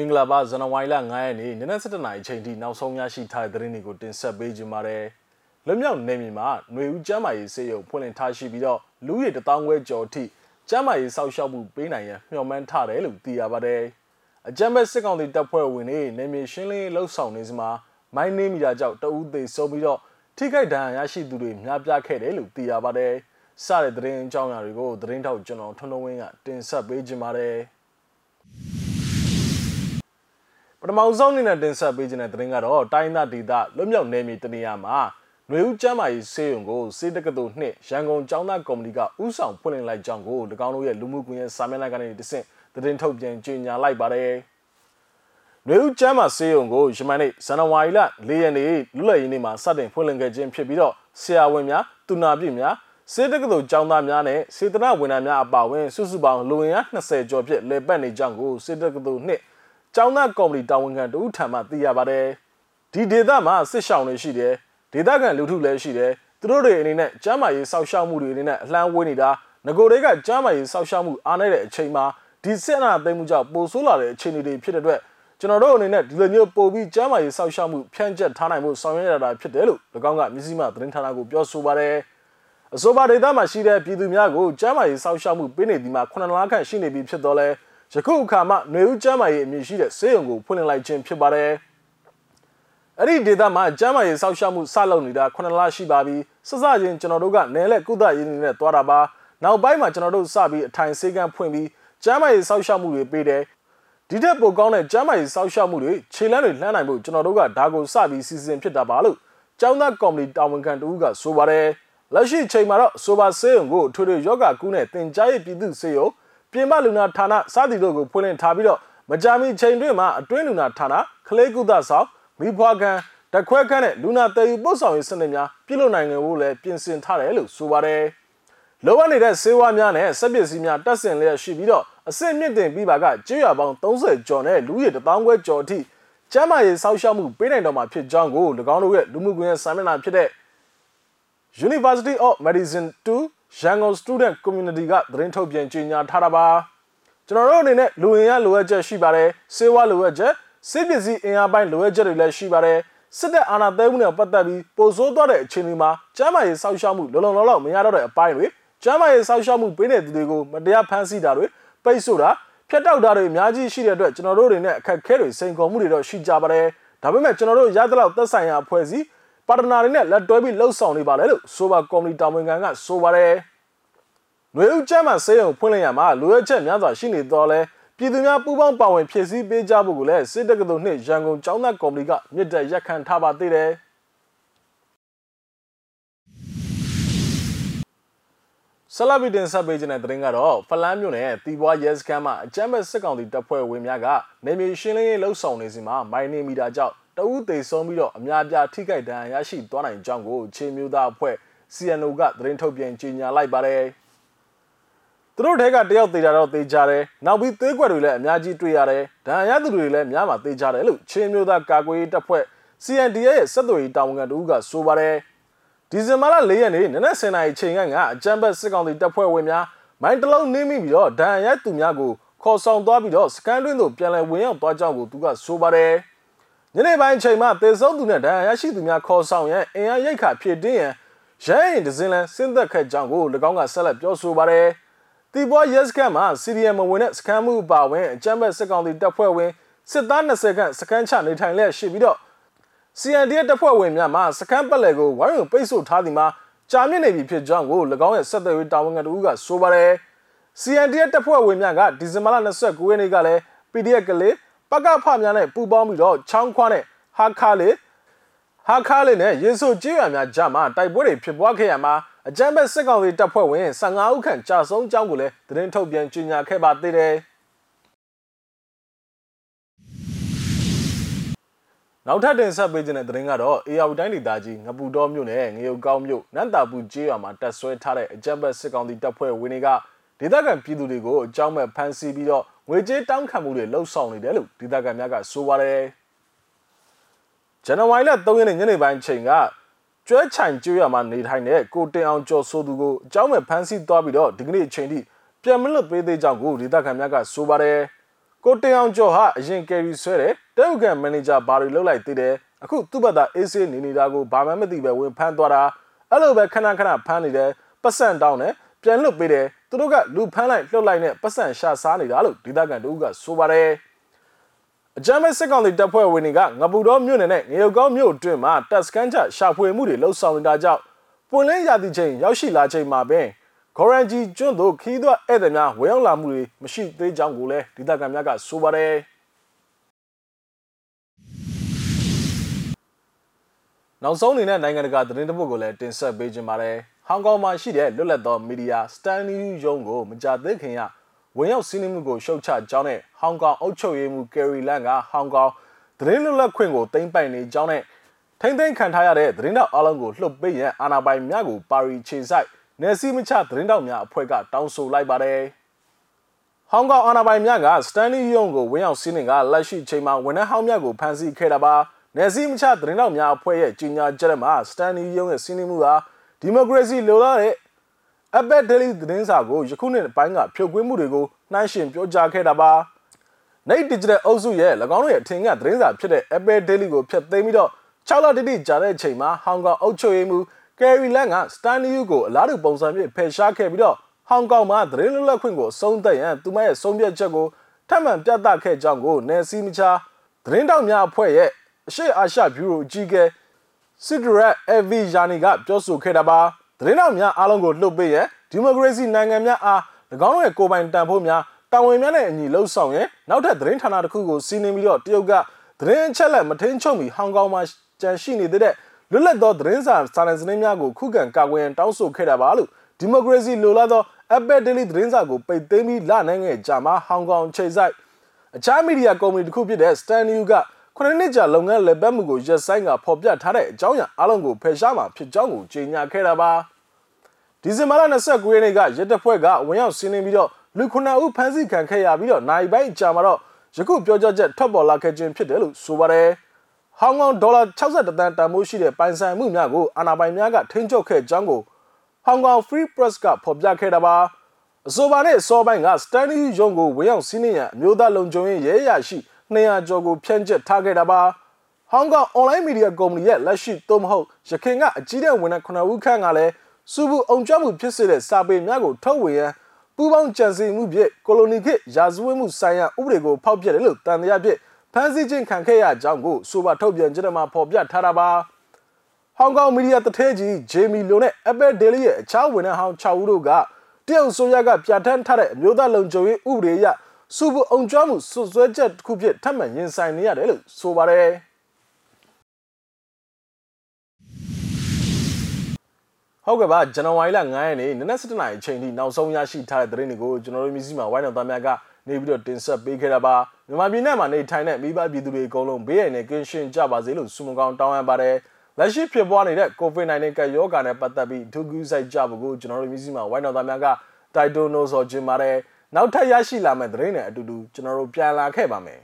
မင်္ဂလာပါဇန်နဝါရီလ9ရက်နေ့နနက်7:00နာရီချိန်ထိနောက်ဆုံးရရှိထားတဲ့သတင်းတွေကိုတင်ဆက်ပေးကြပါမယ်။လွတ်မြောက်နေမြေမှာຫນွေဦးကျမ်းမာရေးစေယုံဖွင့်လှစ်ထားရှိပြီးတော့လူရည်တထောင်ခွဲကျော်အထိကျမ်းမာရေးစောင့်ရှောက်မှုပေးနိုင်ရန်မျှော်မှန်းထားတယ်လို့သိရပါတယ်။အကြမ်းဖက်စစ်ကောင်စီတပ်ဖွဲ့ဝင်တွေနေမြေရှင်းလင်းလှုပ်ဆောင်နေစမှာမိုင်းနေမီတာကြောင့်တအူးသေးဆုံးပြီးတော့ထိခိုက်ဒဏ်ရာရရှိသူတွေများပြားခဲ့တယ်လို့သိရပါတယ်။စတဲ့သတင်းအကြောင်းအရာတွေကိုသတင်းထောက်ကျွန်တော်ထွန်းထွန်းဝင်းကတင်ဆက်ပေးကြပါမယ်။ ပထမဆုံးအနေနဲ့တင်ဆက်ပေးခြင်းတဲ့သတင်းကတော့တိုင်းသားဒေသလွတ်မြောက်နယ်မြေတနေရာမှာຫນွေဦးကျမ်းမာရေးစေယုံကိုစေတက္ကသိုလ်နှင့်ရန်ကုန်ကျောင်းသားကော်မတီကဥဆောင်ဖွင့်လှစ်လိုက်ကြောင်းကို၎င်းတို့ရဲ့လူမှုကွန်ရက်စာမျက်နှာကနေတဆင့်သတင်းထုတ်ပြန်ကြေညာလိုက်ပါတယ်။ຫນွေဦးကျမ်းမာစေယုံကိုယမန်နေ့ဇန်နဝါရီလ၄ရက်နေ့လူလည်ရင်းနေ့မှာစတင်ဖွင့်လှစ်ခဲ့ခြင်းဖြစ်ပြီးတော့ဆရာဝန်များ၊သူနာပြုများစေတက္ကသိုလ်ကျောင်းသားများနဲ့စေတနာဝန်ထမ်းများအပါအဝင်စုစုပေါင်းလူဝင်အား20ကျော်ဖြင့်လည်ပတ်နေကြောင်းကိုစေတက္ကသိုလ်နှင့် ကျောင်းသားကော်မတီတာဝန်ခံတဦးထံမှသိရပါတယ်ဒီဒေသမှာစစ်ရှောင်တွေရှိတယ်ဒေသခံလူထုလည်းရှိတယ်သူတို့တွေအနေနဲ့ကျမ်းမာရေးစောင့်ရှောက်မှုတွေအနေနဲ့အလှမ်းဝေးနေတာငကိုတွေကကျမ်းမာရေးစောင့်ရှောက်မှုအားနည်းတဲ့အချိန်မှာဒီစစ်အာဏာသိမ်းမှုကြောင့်ပိုဆိုးလာတဲ့အခြေအနေတွေဖြစ်တဲ့အတွက်ကျွန်တော်တို့အနေနဲ့ဒီလိုမျိုးပို့ပြီးကျမ်းမာရေးစောင့်ရှောက်မှုဖြန့်ကျက်ထားနိုင်မှုဆောင်ရွက်ရတာဖြစ်တယ်လို့၎င်းကမြစည်းမသတင်းဌာနကိုပြောဆိုပါတယ်အဆိုပါဒေသမှာရှိတဲ့ပြည်သူများကိုကျမ်းမာရေးစောင့်ရှောက်မှုပေးနေဒီမှာ9လခန့်ရှိနေပြီဖြစ်တော့လဲ ယခုအခါမှຫນွေဦးကျမ်းမာရေးအမည်ရှိတဲ့ဆေးရုံကိုဖွင့်လှစ်လိုက်ခြင်းဖြစ်ပါတယ်။အဲ့ဒီဒေသမှာကျမ်းမာရေးစောင့်ရှောက်မှုစလုပ်နေတာ9လရှိပါပြီ။စစချင်းကျွန်တော်တို့ကနယ်လက်ကုသရေးနဲ့တွားတာပါ။နောက်ပိုင်းမှာကျွန်တော်တို့စပြီးအထိုင်စေကန်းဖွင့်ပြီးကျမ်းမာရေးစောင့်ရှောက်မှုတွေပေးတယ်။ဒီထက်ပိုကောင်းတဲ့ကျမ်းမာရေးစောင့်ရှောက်မှုတွေခြေလမ်းတွေလှမ်းနိုင်ဖို့ကျွန်တော်တို့ကဒါကိုစပြီးစီစဉ်ဖြစ်တာပါလို့ကျောင်းသားကော်မတီတာဝန်ခံတူကဆိုပါတယ်။လက်ရှိချိန်မှာတော့ဆိုပါဆေးရုံကိုထွေထွေယောဂကူးနဲ့တင်ကြားရေးပြည်သူဆေးရုံ ပြင်ပလူနာဌာနစသည်တို့ကိုဖွင့်လှစ်ထားပြီးတော့မကြာမီချိန်တွင်မှအတွင်းလူနာဌာနခလေးကုသဆောင်မိဖွားခန်းတခွဲခန်းနဲ့လူနာတည်ယူပို့ဆောင်ရေးစနစ်များပြုလုပ်နိုင်ငဖို့လည်းပြင်ဆင်ထားတယ်လို့ဆိုပါတယ်။လောအပ်နေတဲ့ဆေးဝါးများနဲ့စက်ပစ္စည်းများတက်ဆင်လျက်ရှိပြီးတော့အဆင့်မြင့်တင်ပြီးပါကကျေးရွာပေါင်း30ကျော်နဲ့လူရည်1000ခွဲကျော်အထိကျန်းမာရေးစောင့်ရှောက်မှုပေးနိုင်တော့မှာဖြစ်ကြောင်းကို၎င်းတို့ရဲ့လူမှုကွန်ရက်စာမျက်နှာဖြစ်တဲ့ University of Medicine 2 ရန်ကုန် student community ကသတင်းထုတ်ပြန်ကြေညာထားတာပါကျွန်တော်တို့အနေနဲ့လူဝင်ရလိုအပ်ချက်ရှိပါတယ်စေဝါလိုအပ်ချက်စစ်ပစ္စည်းအင်အားပိုင်းလိုအပ်ချက်တွေလည်းရှိပါတယ်စစ်တပ်အာဏာသိမ်းမှုနဲ့ပတ်သက်ပြီးပိုဆိုးသွားတဲ့အခြေအနေမှာကျန်းမာရေးစောင့်ရှောက်မှုလုံလုံလောက်လောက်မရတော့တဲ့အပိုင်းတွေကျန်းမာရေးစောင့်ရှောက်မှုပေးတဲ့သူတွေကိုမတရားဖမ်းဆီးတာတွေပိတ်ဆို့တာဖျက်တောက်တာတွေအများကြီးရှိတဲ့အတွက်ကျွန်တော်တို့တွေနဲ့အခက်အခဲတွေစိန်ခေါ်မှုတွေတော့ရှိကြပါတယ်ဒါပေမဲ့ကျွန်တော်တို့ရသလောက်သက်ဆိုင်ရာအဖွဲ့အစည်း ပါတနာတွေနဲ့လက်တွဲပြီးလှုပ်ဆောင်နေပါလေလို့ဆိုပါကော်မတီတာဝန်ခံကဆိုပါတယ်။နှွေဦးကျမ်းမှာစေယုံဖွင့်လှစ်ရမှာလိုအပ်ချက်များစွာရှိနေတော့လဲပြည်သူများပူးပေါင်းပါဝင်ဖြည့်ဆည်းပေးကြဖို့ကိုလည်းစစ်တပ်ကတော်နှင့်ရန်ကုန်ကျောင်းသားကော်မတီကမြစ်တက်ရက်ခံထားပါသေးတယ်။ဆလာဗီတင်ဆက်ပေးခြင်းတဲ့သတင်းကတော့ဖလန်းမြို့နယ်တီပွားရဲစခန်းမှာအကြမ်းဖက်စစ်ကောင်စီတပ်ဖွဲ့ဝင်များကနေမြေရှင်းလင်းရေးလှုပ်ဆောင်နေစဉ်မှာမိုင်းနေမီတာကြောင့် တအူးသေးဆုံးပြီးတော့အများပြားထိခိုက်ဒဏ်ရာရရှိသွားနိုင်ကြောင်းကိုချေမျိုးသားအဖွဲ့ CNO ကသတင်းထုတ်ပြန်ကြေညာလိုက်ပါတယ်။သူတို့ထဲကတယောက်သေးတာတော့သေချာတယ်။နောက်ပြီးသွေးကွက်တွေလည်းအများကြီးတွေ့ရတယ်။ဒဏ်ရာရသူတွေလည်းများမှာသေချာတယ်လို့ချေမျိုးသားကာကွယ်ရေးတပ်ဖွဲ့ CNDA ရဲ့စက်သွေးတာဝန်ခံတို့ကဆိုပါတယ်။ဒီဇင်ဘာလ၄ရက်နေ့နနက်10:00နာရီချိန်ကအကြမ်းဖက်စစ်ကောင်စီတပ်ဖွဲ့ဝင်များမိုင်းတလုံးနှင်းမိပြီးတော့ဒဏ်ရာရသူများကိုခေါ်ဆောင်သွားပြီးတော့စကန်တွင်းသို့ပြန်လည်ဝင်ရောက်သွားကြောင်းကိုသူကဆိုပါတယ်။ ညနေပိုင်းချိန်မှာတေဆုံးသူနဲ့ဒဏ်ရာရရှိသူများခေါ်ဆောင်ရန်အင်အားရိတ်ခါဖြစ်တင်းရန်ရန်ရင်ဒဇင်လန်ဆင်းသက်ခဲ့ကြောင်းကို၎င်းကဆက်လက်ပြောဆိုပါတယ်။တီဘောရက်စကန်မှာစီရီယမ်မဝင်တဲ့စကန်မှုပါဝင်အကြမ်းဖက်စစ်ကောင်စီတပ်ဖွဲ့ဝင်စစ်သား20ခန့်စကန်ချနေထိုင်လျက်ရှိပြီးတော့ CND တပ်ဖွဲ့ဝင်များမှစကန်ပတ်လည်ကိုဝိုင်းဝန်းပိတ်ဆို့ထားသည်မှာကြာမြင့်နေပြီဖြစ်ကြောင်းကို၎င်းရဲ့ဆက်သွယ်ရေးတာဝန်ခံတို့ကဆိုပါတယ်။ CND တပ်ဖွဲ့ဝင်များကဒီဇင်ဘာလ29ရက်နေ့ကလည်း PDF ကလေး ပကဖများနဲ့ပူပေါင်းပြီးတော့ချောင်းခွားနဲ့ဟာခါလေးဟာခါလေးနဲ့ရေဆိုကြေးရွာများကြားမှာတိုက်ပွဲတွေဖြစ်ပွားခဲ့ရမှာအကြမ်းဖက်စစ်ကောင်စီတပ်ဖွဲ့ဝင်15ဦးခန့်ကြာဆုံးကြောင်းကိုလည်းသတင်းထုတ်ပြန်ကြေညာခဲ့ပါသေးတယ်နောက်ထပ်တင်ဆက်ပေးခြင်းတဲ့သတင်းကတော့ AR တိုင်းဒေသကြီးငပူတော်မြို့နယ်ငရုတ်ကောင်းမြို့နန်းတာပူကျေးရွာမှာတပ်ဆွဲထားတဲ့အကြမ်းဖက်စစ်ကောင်စီတပ်ဖွဲ့ဝင်တွေကဒေသခံပြည်သူတွေကိုအကြောင်းမဲ့ဖမ်းဆီးပြီးတော့ ငွေကြေးတောင်းခံမှုတွေလှုပ်ဆောင်နေတယ်လို့ဒေသခံများကဆိုပါတယ်။ဇန်နဝါရီလ3ရက်နေ့ညနေပိုင်းချိန်ကကျွဲချိုင်ကျွရမှာနေထိုင်တဲ့ကိုတင်အောင်ကျော်ဆိုသူကိုအကြောင်းမဲ့ဖမ်းဆီးသွားပြီးတော့ဒီကနေ့အချိန်ထိပြန်မလွတ်ပေးသေးကြောင်းကိုဒေသခံများကဆိုပါတယ်။ကိုတင်အောင်ကျော်ဟာအရင်ကယ်ရီဆွဲတယ်တဲဥကန်မန်နေဂျာဘာတွေလုပ်လိုက်သေးတယ်အခုသူ့ဘက်သားအေးဆေးနေနေတာကိုဘာမှမသိပဲဝင်ဖမ်းသွားတာအဲ့လိုပဲခဏခဏဖမ်းနေတယ်ပတ်စံတောင်းတယ်ပြန်လွတ်ပေးတယ် သူတို့ကလူဖမ်းလိုက်လှုပ်လိုက်နဲ့ပတ်စံရှာစားနေတာလို့ဒေသခံတို့ကဆိုပါတယ်အကြမ်းမဲ့စစ်ကောင်စီတပ်ဖွဲ့ဝင်တွေကငပူတော်မြို့နယ်နဲ့ငရုတ်ကောင်းမြို့အတွင်းမှာတပ်စခန်းချရှာဖွေမှုတွေလှုပ်ဆောင်နေတာကြောင့်ပွင့်လင်းရာသီချိန်ရောက်ရှိလာချိန်မှာပင်ဂေါ်ရန်ဂျီကျွန်းတို့ခီးသွွဧည့်သည်များဝယ်ရောက်လာမှုတွေမရှိသေးကြောင်းကိုလည်းဒေသခံများကဆိုပါတယ်နောက်ဆုံးအနေနဲ့နိုင်ငံတကာသတင်းတပုတ်ကိုလည်းတင်ဆက်ပေးခြင်းပါတယ် ဟောင်ကောင်မှာရှိတဲ့လွတ်လပ်သောမီဒီယာ Stanley ရုံးကိုမကြသေးခင်ကဝင်ရောက်စီးနင်းမှုကိုရှုတ်ချကြောင်းနဲ့ဟောင်ကောင်အုပ်ချုပ်ရေးမှူးကယ်ရီလန်ကဟောင်ကောင်သတင်းလွတ်လပ်ခွင့်ကိုသိမ်းပိုက်နေကြောင်းနဲ့ထိမ့်သိမ်းခံထားရတဲ့သတင်းတောက်အလုံးကိုလှုပ်ပေးရန်အာဏာပိုင်များကိုပါရီခြေဆိုင်နယ်စည်းမချသတင်းတောက်များအဖွဲ့ကတောင်းဆိုလိုက်ပါတယ်ဟောင်ကောင်အာဏာပိုင်များကစတန်လီယုံကိုဝင်ရောက်စီးနင်းကလက်ရှိချိန်မှာဝန်ထမ်းဟောင်းများကိုဖမ်းဆီးခဲ့တာပါနယ်စည်းမချသတင်းတောက်များအဖွဲ့ရဲ့ကြီးညာချက်မှာစတန်လီယုံရဲ့စီးနင်းမှုဟာ ဒီမိုကရေစီလိုလားတဲ့ Apple Daily သတင်းစာကိုယခုနှစ်ပိုင်းကဖြုတ်ကွင်းမှုတွေကိုနှိုင်းယှဉ်ပြောကြားခဲ့တာပါ။ Night Digital အုပ်စုရဲ့၎င်းတို့ရဲ့အထင်ကသတင်းစာဖြစ်တဲ့ Apple Daily ကိုဖျက်သိမ်းပြီးတော့6လတိတိကြာတဲ့အချိန်မှာဟောင်ကောင်အုပ်ချုပ်ရေးမှူး Carrie Lam က Stanley Yu ကိုအလားတူပုံစံမျိုးဖယ်ရှားခဲ့ပြီးတော့ဟောင်ကောင်မှာသတင်းလွတ်လပ်ခွင့်ကိုအဆုံးသတ်ရန်သူမရဲ့ဆုံးဖြတ်ချက်ကိုထပ်မံပြသခဲ့ကြောင်းကိုနယ်စည်းမခြားသတင်းတောက်များအဖွဲ့ရဲ့အရှိအာရှဘျူရိုအကြီးအကဲ စစ်ဒရက်အဗီယာနီကပြောဆိုခဲ့တာပါသတင်းတောက်များအားလုံးကိုလှုပ်ပေးရန်ဒီမိုကရေစီနိုင်ငံများအား၎င်းတို့ရဲ့ကိုယ်ပိုင်တန်ဖိုးများတာဝန်များနဲ့အညီလှုပ်ဆောင်ရန်နောက်ထပ်သတင်းဌာနတစ်ခုကိုစီးနင်းပြီးတော့တရုတ်ကသတင်းအချက်လက်မထင်းချုပ်မီဟောင်ကောင်မှာကြန့်ရှိနေတဲ့လွတ်လပ်သောသတင်းစာစာနယ်ဇင်းများကိုခုခံကာကွယ်ရန်တောင်းဆိုခဲ့တာပါလို့ဒီမိုကရေစီလိုလားသော Apple Daily သတင်းစာကိုပိတ်သိမ်းပြီးလနိုင်ငယ်ကြာမှာဟောင်ကောင်ချိန်ဆိုင်အခြားမီဒီယာကုမ္ပဏီတစ်ခုဖြစ်တဲ့ Stan News က ခုနှစ်နှစ်ကြာလုပ်ငန်းလည်ပတ်မှုကိုရပ်ဆိုင်းကဖော်ပြထားတဲ့အကြောင်းအရာအလုံးကိုဖယ်ရှားမှာဖြစ်ကြောင်းကိုကြေညာခဲ့တာပါဒီဇင်ဘာလ29ရက်နေ့ကရဲတပ်ဖွဲ့ကဝင်ရောက်စီးနင်းပြီးတော့လူ9ဦးဖမ်းဆီးခံခဲ့ရပြီးတော့နိုင်ပိုင်းကြာမှာတော့ယခုပြောကြားချက်ထွက်ပေါ်လာခဲ့ခြင်းဖြစ်တယ်လို့ဆိုပါတယ်ဟောင်ကောင်ဒေါ်လာ62တန်တန်ဖိုးရှိတဲ့ပိုင်ဆိုင်မှုများကိုအာဏာပိုင်များကထိန်းချုပ်ခဲ့ကြောင်းကိုဟောင်ကောင် Free Press ကဖော်ပြခဲ့တာပါအဆိုပါနဲ့အစောပိုင်းက Stanley ရုံးကိုဝင်ရောက်စီးနင်းရန်အမျိုးသားလုံခြုံရေးရဲရရှိ 200ကျော်ကိုဖြန့်ကျက်ထားခဲ့တာပါဟောင်ကောင် online media ကုမ္ပဏီရဲ့လက်ရှိသို့မဟုတ်ရခိုင်ကအကြီးတဲ့ဝန်ထမ်း9ဦးခန့်ကလည်းစူဘူးအောင်ကြမှုဖြစ်စေတဲ့စာပေများကိုထုတ်ဝေရန်ပူးပေါင်းကြံစည်မှုဖြင့်ကိုလိုနီခေတ်ရာဇဝတ်မှုဆိုင်ရာဥပဒေကိုဖောက်ဖျက်တယ်လို့တန်တရားဖြင့်ဖမ်းဆီးခြင်းခံခဲ့ရကြောင်းကိုဆိုပါထုတ်ပြန်ချက်မှာဖော်ပြထားတာပါဟောင်ကောင်မီဒီယာတထဲကြီးဂျေမီလိုနဲ့ Apple Daily ရဲ့အခြားဝန်ထမ်းဟောင်း6ဦးတို့ကတရုတ်ဆိုရကပြဋ္ဌာန်းထားတဲ့အမျိုးသားလုံခြုံရေးဥပဒေအရ စူဘူးအောင်ကြမှုဆွဆွဲချက်တစ်ခုဖြစ်ထပ်မံရင်ဆိုင်နေရတယ်လို့ဆိုပါတယ်ဟုတ်ကဲ့ပါဇန်နဝါရီလ9ရက်နေ့နနက်7:00နာရီအချိန်ထိနောက်ဆုံးရရှိထားတဲ့သတင်းတွေကိုကျွန်တော်တို့မျိုးစီမှာဝိုင်းတော်သားများကနေပြီးတော့တင်ဆက်ပေးခဲ့တာပါမြန်မာပြည်နယ်မှာနေထိုင်တဲ့မိဘပြည်သူတွေအကုန်လုံးဘေးရန်နဲ့ကင်းရှင်းကြပါစေလို့ဆုမကောင်းတောင်းအပ်ပါတယ်လက်ရှိဖြစ်ပွားနေတဲ့ COVID-19 ကပ်ရောဂါနဲ့ပတ်သက်ပြီးဒုက္ခဆိုင်ကြဖို့ကိုကျွန်တော်တို့မျိုးစီမှာဝိုင်းတော်သားများကတိုက်တွန်းလို့ဆိုခြင်းပါတယ် နောက်ထပ်ရရှိလာမယ့်သတင်းတွေအတူတူကျွန်တော်တို့ပြန်လာခဲ့ပါမယ်